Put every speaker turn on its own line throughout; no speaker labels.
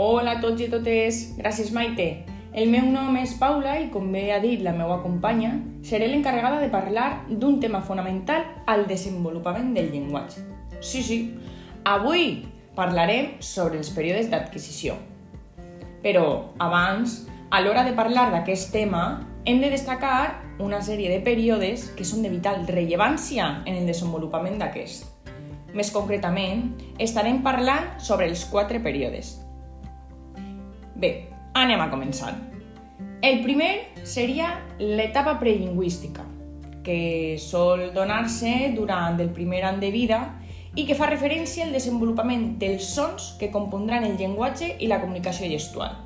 Hola a tots i totes, gràcies Maite. El meu nom és Paula i, com bé ha dit la meva companya, seré l'encarregada de parlar d'un tema fonamental al desenvolupament del llenguatge. Sí, sí, avui parlarem sobre els períodes d'adquisició. Però abans, a l'hora de parlar d'aquest tema, hem de destacar una sèrie de períodes que són de vital rellevància en el desenvolupament d'aquest. Més concretament, estarem parlant sobre els quatre períodes. Bé, Anem a començar. El primer seria l'etapa prelingüística, que sol donar-se durant el primer any de vida i que fa referència al desenvolupament dels sons que compondran el llenguatge i la comunicació gestual,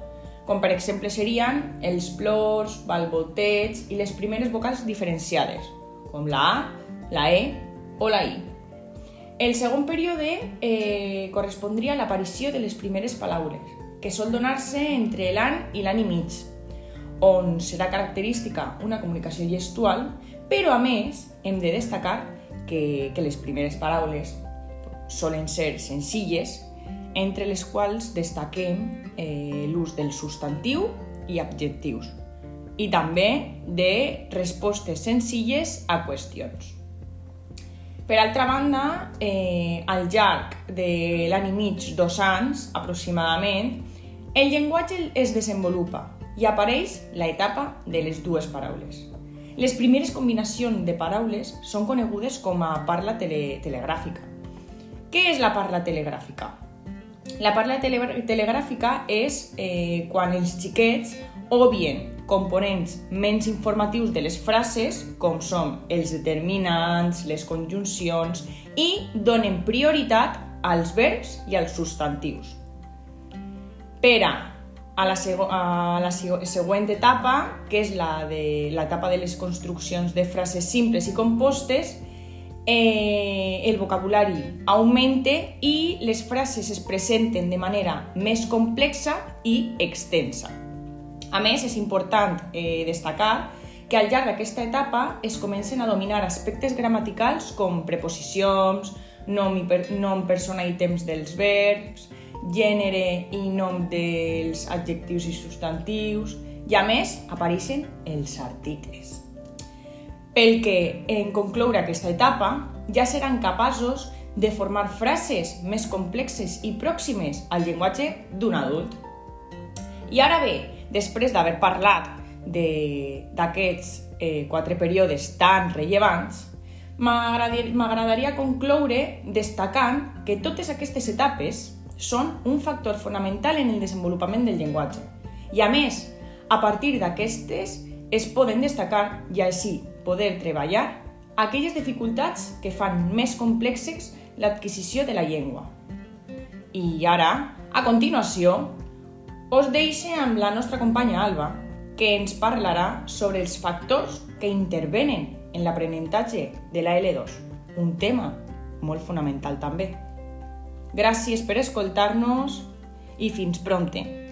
com per exemple serien els plors, balbotets i les primeres vocals diferenciades, com la A, la E o la I. El segon període eh, correspondria l'aparició de les primeres paraules, que sol donar-se entre l'any i l'any i mig, on serà característica una comunicació gestual, però a més hem de destacar que, que les primeres paraules solen ser senzilles, entre les quals destaquem eh, l'ús del substantiu i adjectius, i també de respostes senzilles a qüestions. Per altra banda, eh, al llarg de l'any i mig, dos anys aproximadament, el llenguatge es desenvolupa i apareix la etapa de les dues paraules. Les primeres combinacions de paraules són conegudes com a parla tele telegràfica. Què és la parla telegràfica? La parla tele telegràfica és eh, quan els xiquets obvien components menys informatius de les frases, com són els determinants, les conjuncions, i donen prioritat als verbs i als substantius. Per a, la, a la següent etapa, que és la de l'etapa de les construccions de frases simples i compostes, eh, el vocabulari augmenta i les frases es presenten de manera més complexa i extensa. A més, és important eh, destacar que al llarg d'aquesta etapa es comencen a dominar aspectes gramaticals com preposicions, nom, i per, nom persona i temps dels verbs, gènere i nom dels adjectius i substantius, i a més apareixen els articles. Pel que, en concloure aquesta etapa, ja seran capaços de formar frases més complexes i pròximes al llenguatge d'un adult. I ara bé, després d'haver parlat d'aquests eh, quatre períodes tan rellevants, m'agradaria concloure destacant que totes aquestes etapes són un factor fonamental en el desenvolupament del llenguatge. I a més, a partir d'aquestes es poden destacar i així poder treballar aquelles dificultats que fan més complexes l'adquisició de la llengua. I ara, a continuació, us deixe amb la nostra companya Alba, que ens parlarà sobre els factors que intervenen en l'aprenentatge de la L2, un tema molt fonamental també. Gràcies per escoltar-nos i fins prompte.